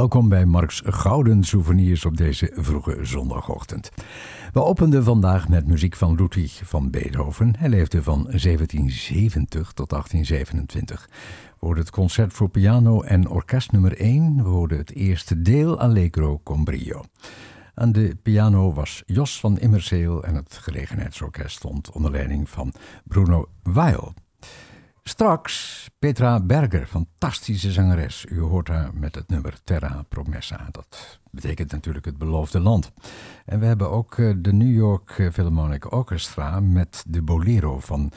Welkom bij Marks Gouden Souvenirs op deze vroege zondagochtend. We openden vandaag met muziek van Ludwig van Beethoven. Hij leefde van 1770 tot 1827. We hoorden het concert voor piano en orkest nummer 1. We hoorden het eerste deel Allegro con brio. Aan de piano was Jos van Immerseel en het gelegenheidsorkest stond onder leiding van Bruno Weil. Straks Petra Berger, fantastische zangeres. U hoort haar met het nummer Terra Promessa. Dat betekent natuurlijk het beloofde land. En we hebben ook eh, de New York Philharmonic Orchestra met de Bolero van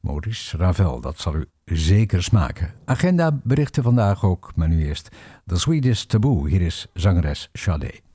Maurice Ravel. Dat zal u zeker smaken. Agenda berichten vandaag ook, maar nu eerst The Sweetest Taboo. Hier is zangeres Sade.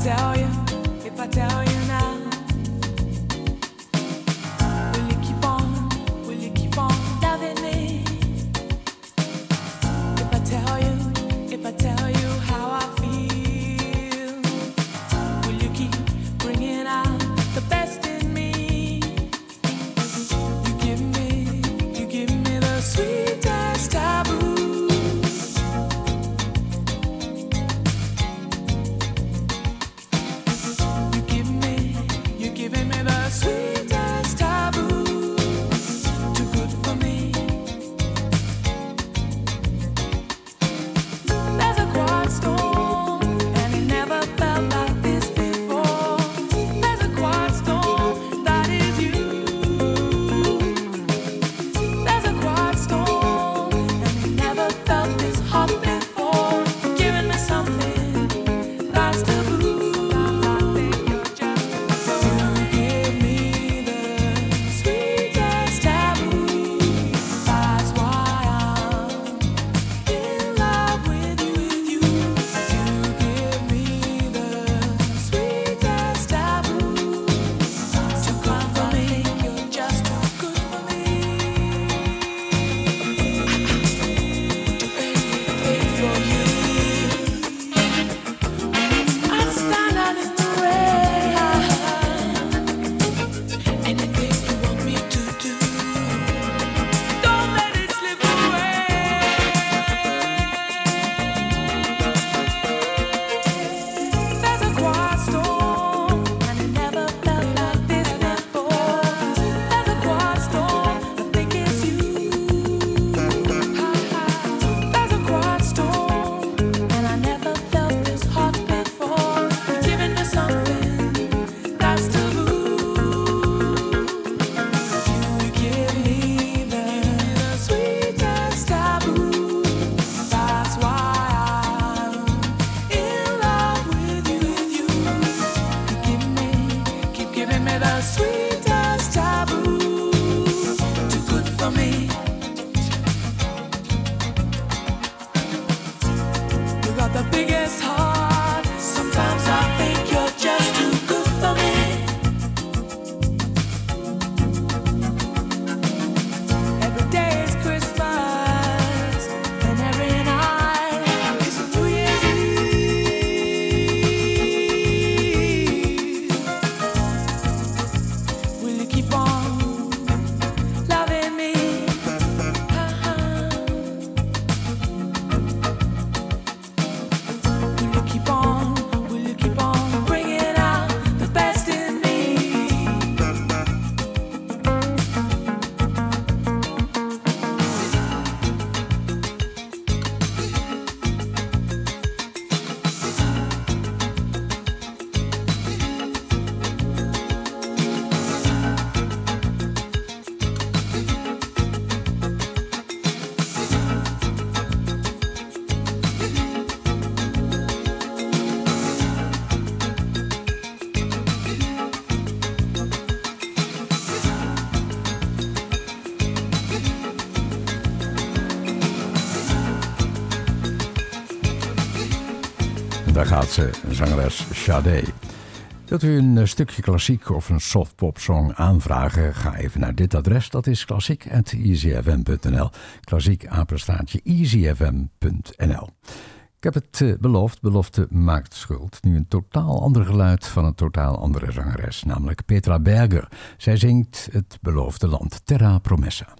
tell you. Daar gaat ze, zangeres Sade. Wilt u een stukje klassiek of een softpopsong aanvragen? Ga even naar dit adres. Dat is klassiek.easyfm.nl. Klassiek apenstaartje easyfm.nl. Ik heb het uh, beloofd, belofte maakt schuld. Nu een totaal ander geluid van een totaal andere zangeres, namelijk Petra Berger. Zij zingt het beloofde land, Terra Promessa.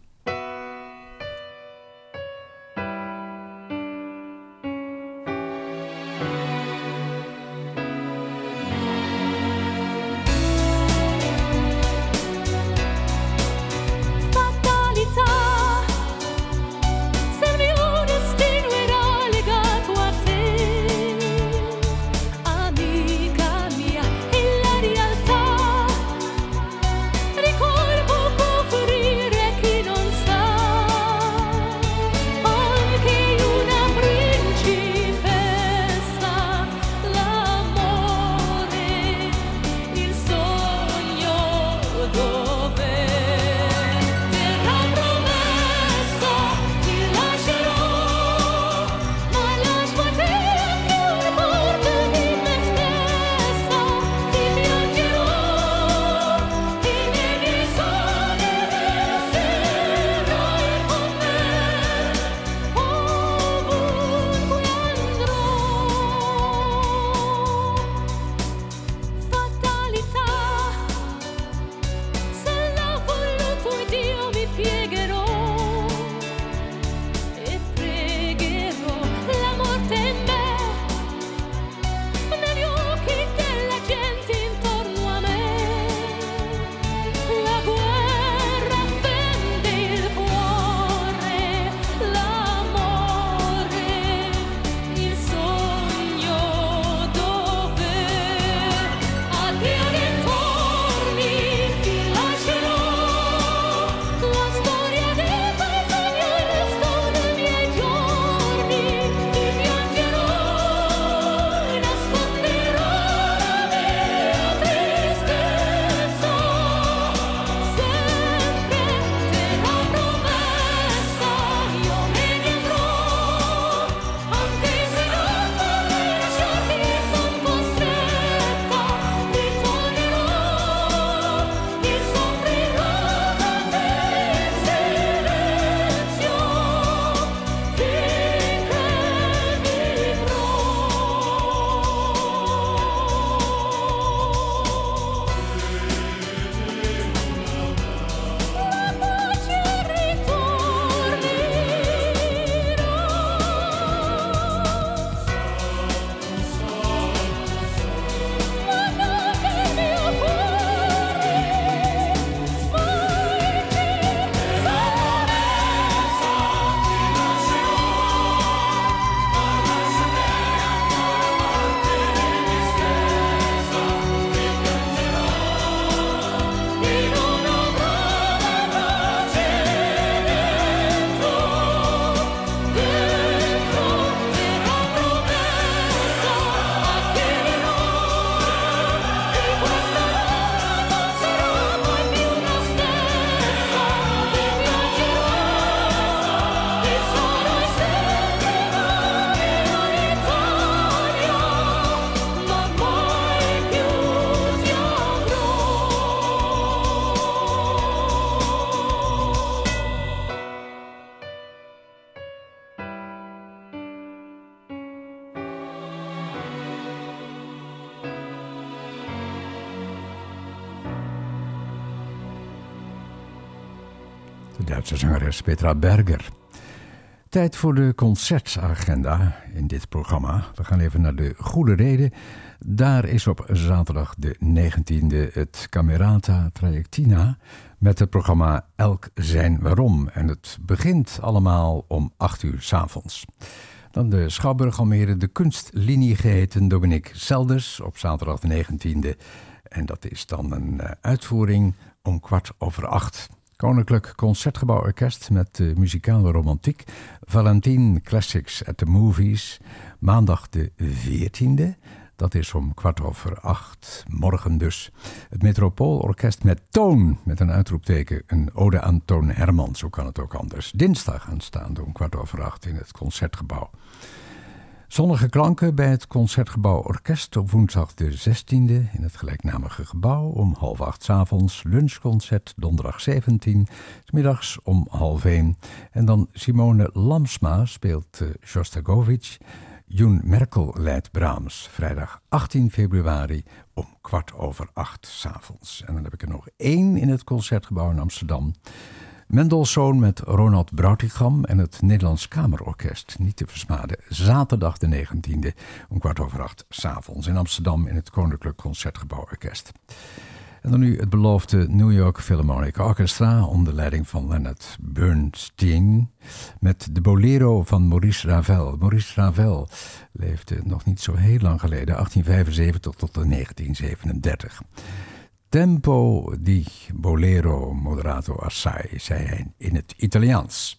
Duitse zangeres Petra Berger. Tijd voor de concertagenda in dit programma. We gaan even naar de Goede Reden. Daar is op zaterdag de 19e het Camerata Trajectina met het programma Elk zijn waarom. En het begint allemaal om 8 uur avonds. Dan de Schouwburg Almere, de kunstlinie geheten Dominique Selders op zaterdag de 19e. En dat is dan een eh, uitvoering om kwart over acht. Koninklijk Concertgebouw Orkest met muzikale romantiek. Valentine Classics at the Movies. Maandag de 14e. Dat is om kwart over acht, morgen dus. Het Metropoolorkest met Toon, met een uitroepteken. Een ode aan Toon Herman, zo kan het ook anders. Dinsdag aanstaande om kwart over acht in het Concertgebouw. Zonnige klanken bij het Concertgebouw Orkest op woensdag de 16e in het gelijknamige gebouw om half acht s avonds. Lunchconcert donderdag 17, s middags om half 1. En dan Simone Lamsma speelt uh, Shostakovich. Joen Merkel leidt Brahms. Vrijdag 18 februari om kwart over acht s avonds. En dan heb ik er nog één in het Concertgebouw in Amsterdam. Mendelssohn met Ronald Brautigam en het Nederlands Kamerorkest. Niet te versmaden. Zaterdag de 19e om kwart over acht s'avonds in Amsterdam in het Koninklijk Concertgebouw Orkest. En dan nu het beloofde New York Philharmonic Orchestra onder leiding van Leonard Bernstein met de bolero van Maurice Ravel. Maurice Ravel leefde nog niet zo heel lang geleden, 1875 tot 1937. Tempo di bolero moderato assai, zei hij in het Italiaans.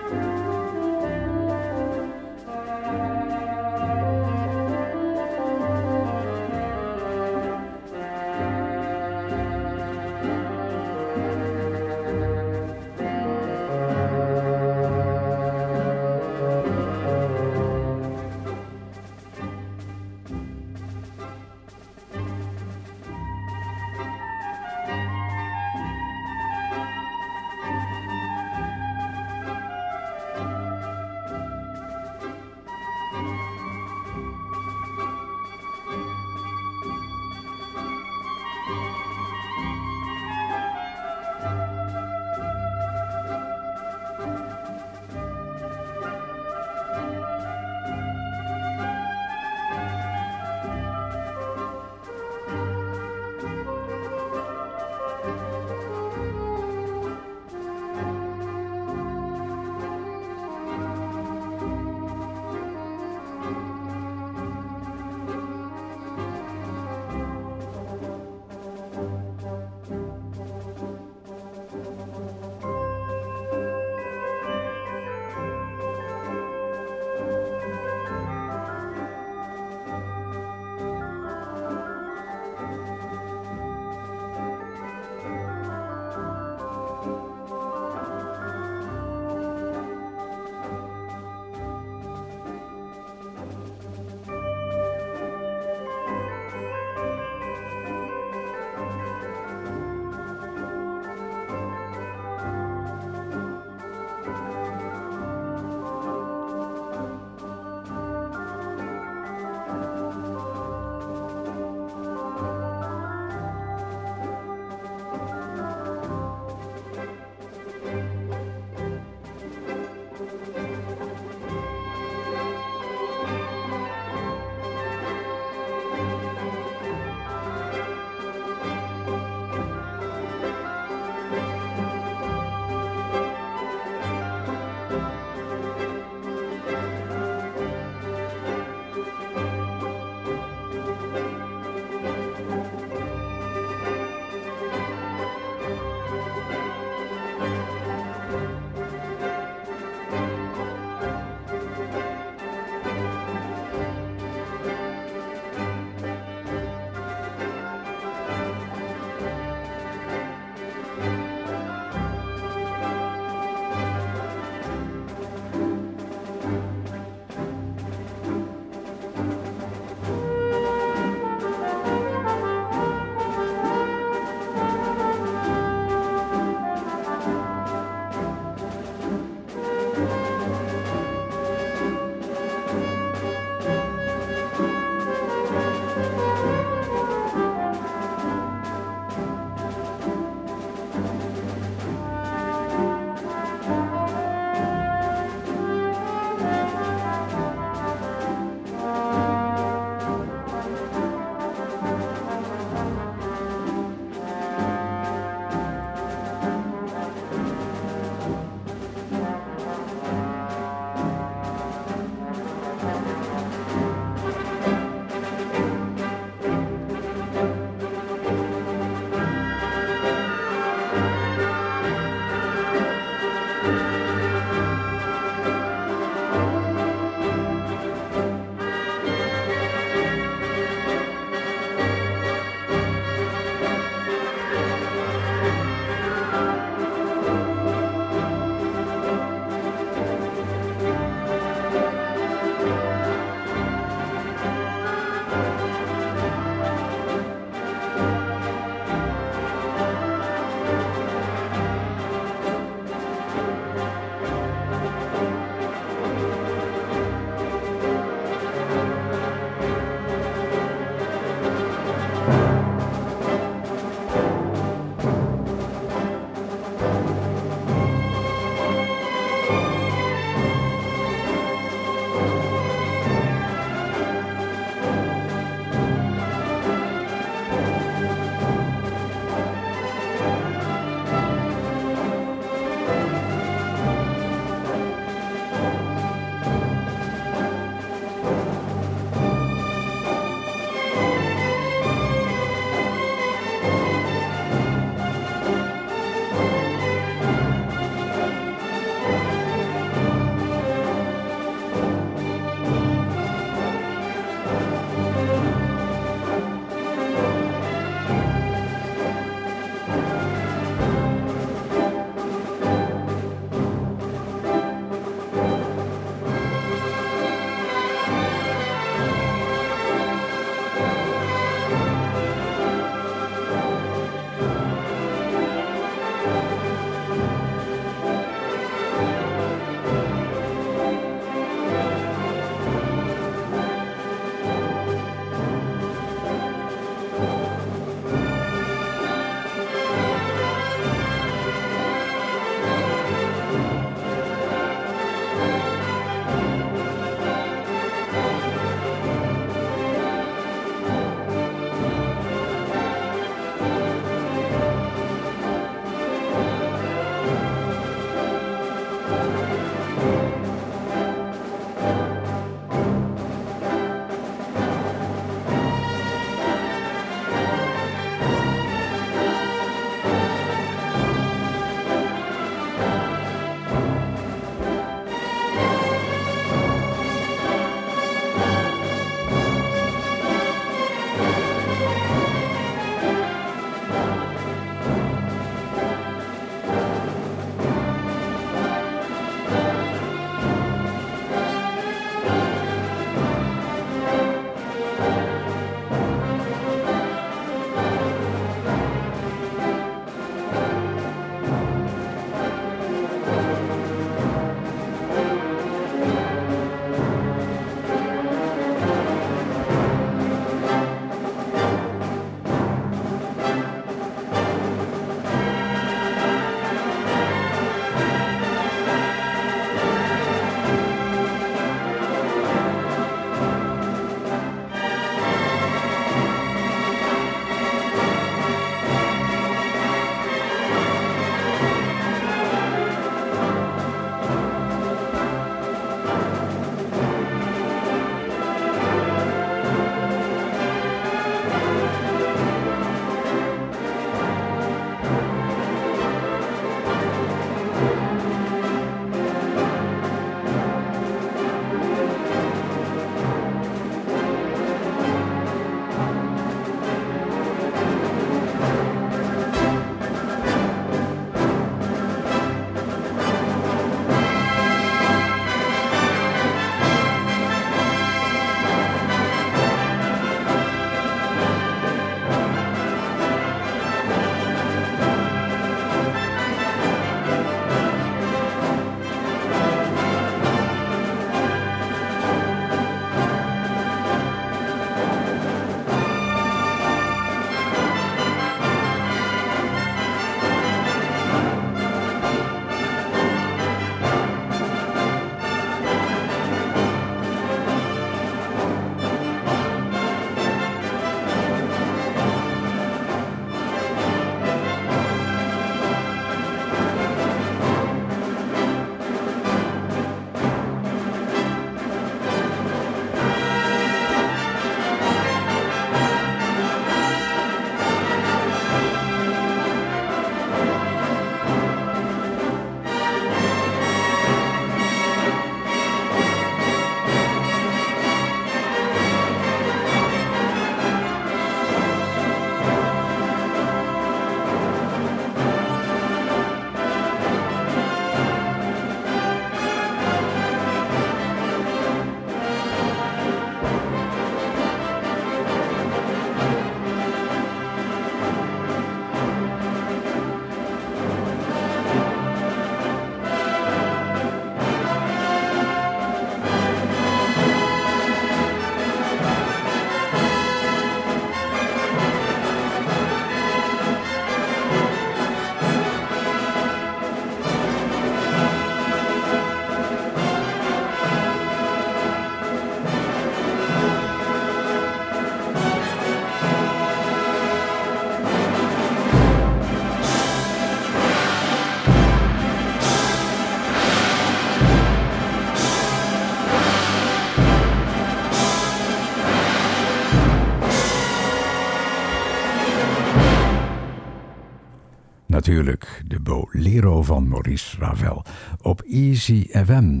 Natuurlijk de Bolero van Maurice Ravel op Easy FM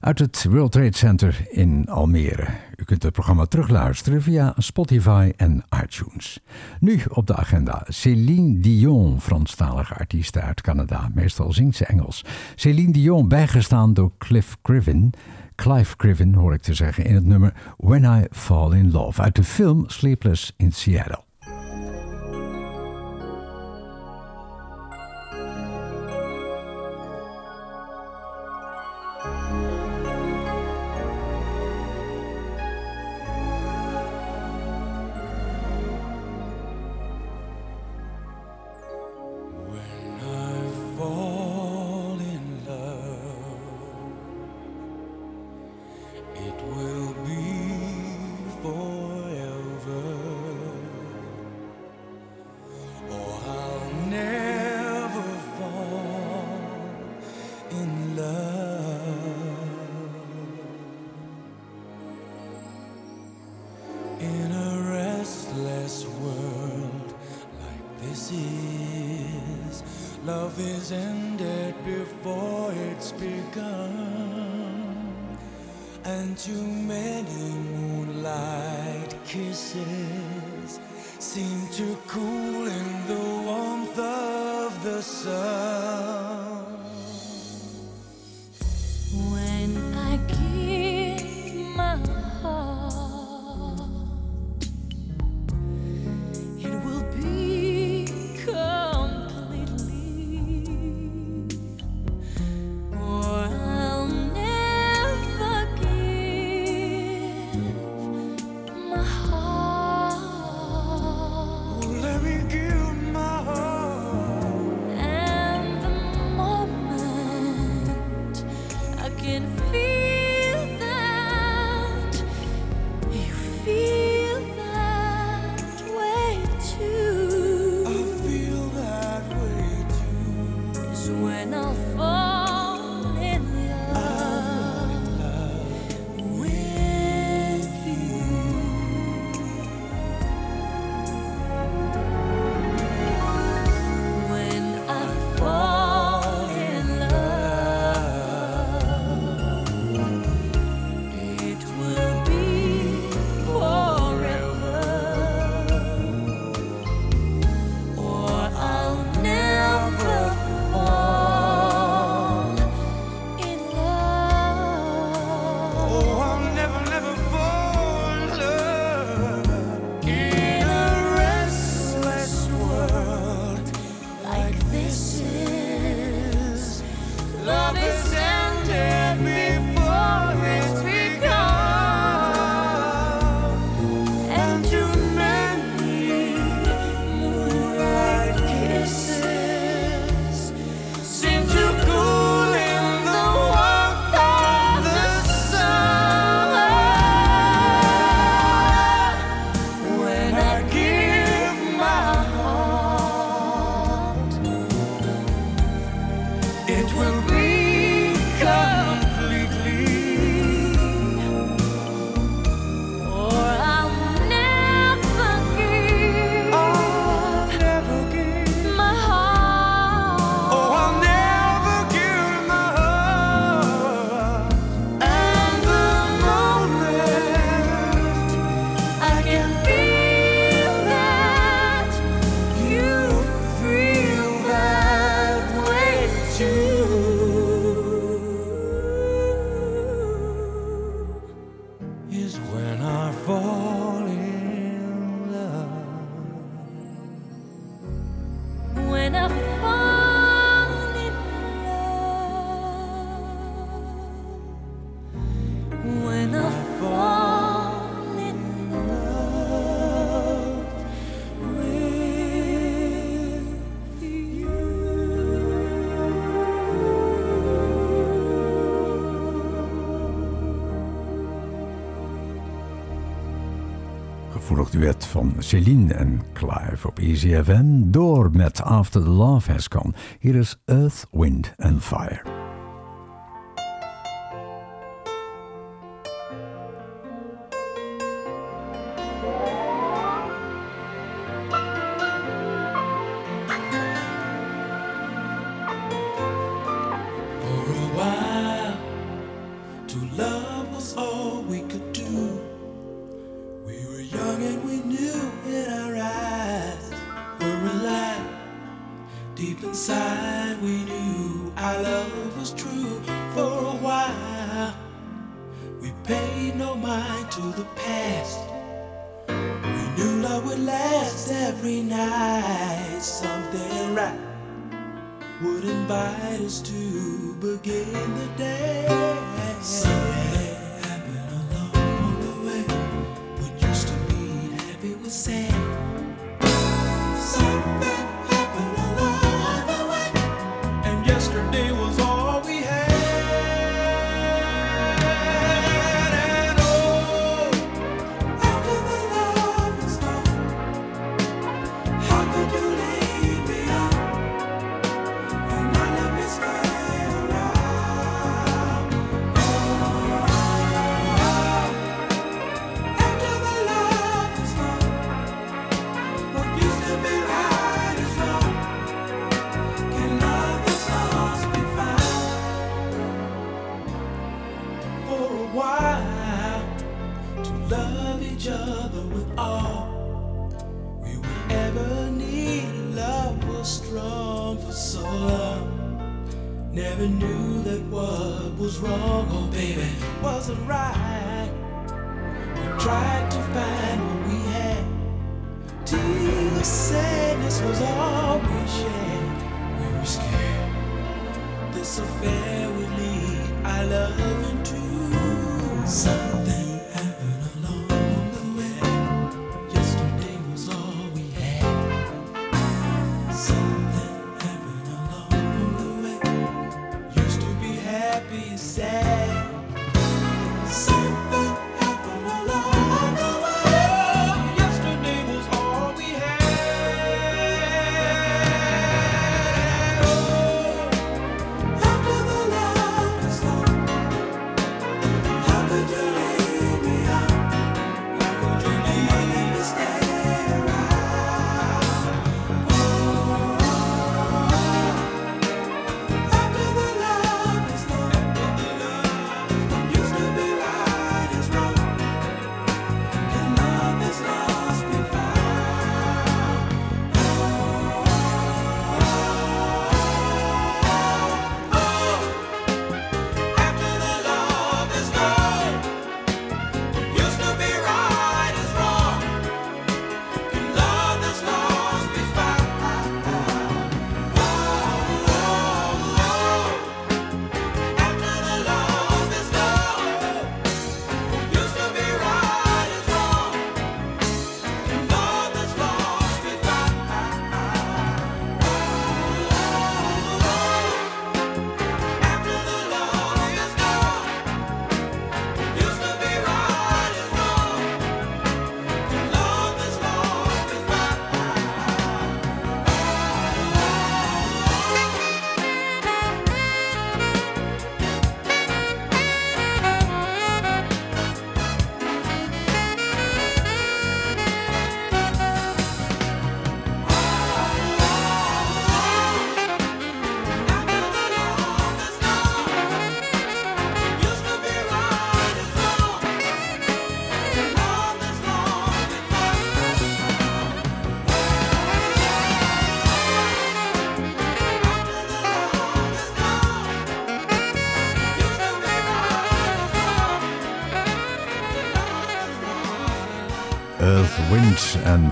uit het World Trade Center in Almere. U kunt het programma terugluisteren via Spotify en iTunes. Nu op de agenda Céline Dion, Franstalige artiest uit Canada. Meestal zingt ze Engels. Céline Dion, bijgestaan door Cliff Griffin. Clive Griffin hoor ik te zeggen in het nummer When I Fall in Love uit de film Sleepless in Seattle. seem to cool in the warmth of the sun. Duet van Celine en Clive op Easy FM. Door met After the Love Has Gone. Hier is Earth, Wind and Fire. so fair with me. I love him too. Somebody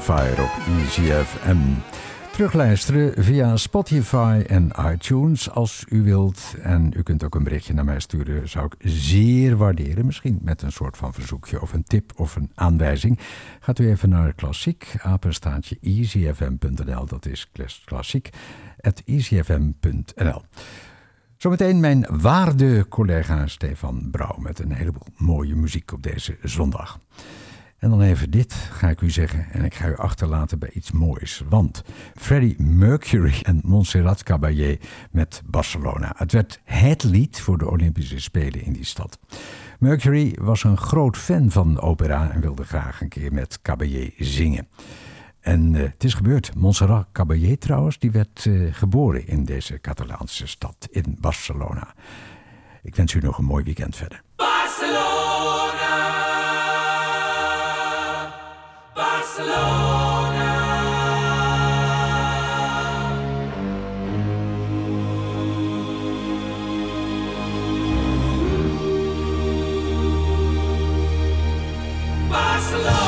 Op ECFM. Terugluisteren via Spotify en iTunes als u wilt. En u kunt ook een berichtje naar mij sturen, zou ik zeer waarderen. Misschien met een soort van verzoekje of een tip of een aanwijzing. Gaat u even naar klassiek, apenstaatje easyfm.nl. Dat is klassiek, at easyfm.nl. Zometeen mijn waarde collega Stefan Brouw met een heleboel mooie muziek op deze zondag. En dan even dit, ga ik u zeggen, en ik ga u achterlaten bij iets moois. Want Freddie Mercury en Montserrat Caballé met Barcelona. Het werd het lied voor de Olympische Spelen in die stad. Mercury was een groot fan van opera en wilde graag een keer met Caballé zingen. En uh, het is gebeurd. Montserrat Caballé trouwens, die werd uh, geboren in deze Catalaanse stad, in Barcelona. Ik wens u nog een mooi weekend verder. Barcelona. Barcelona. Barcelona.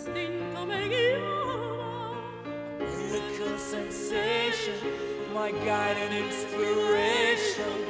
l'istinto me guiaba. Miracle sensation, my guiding inspiration.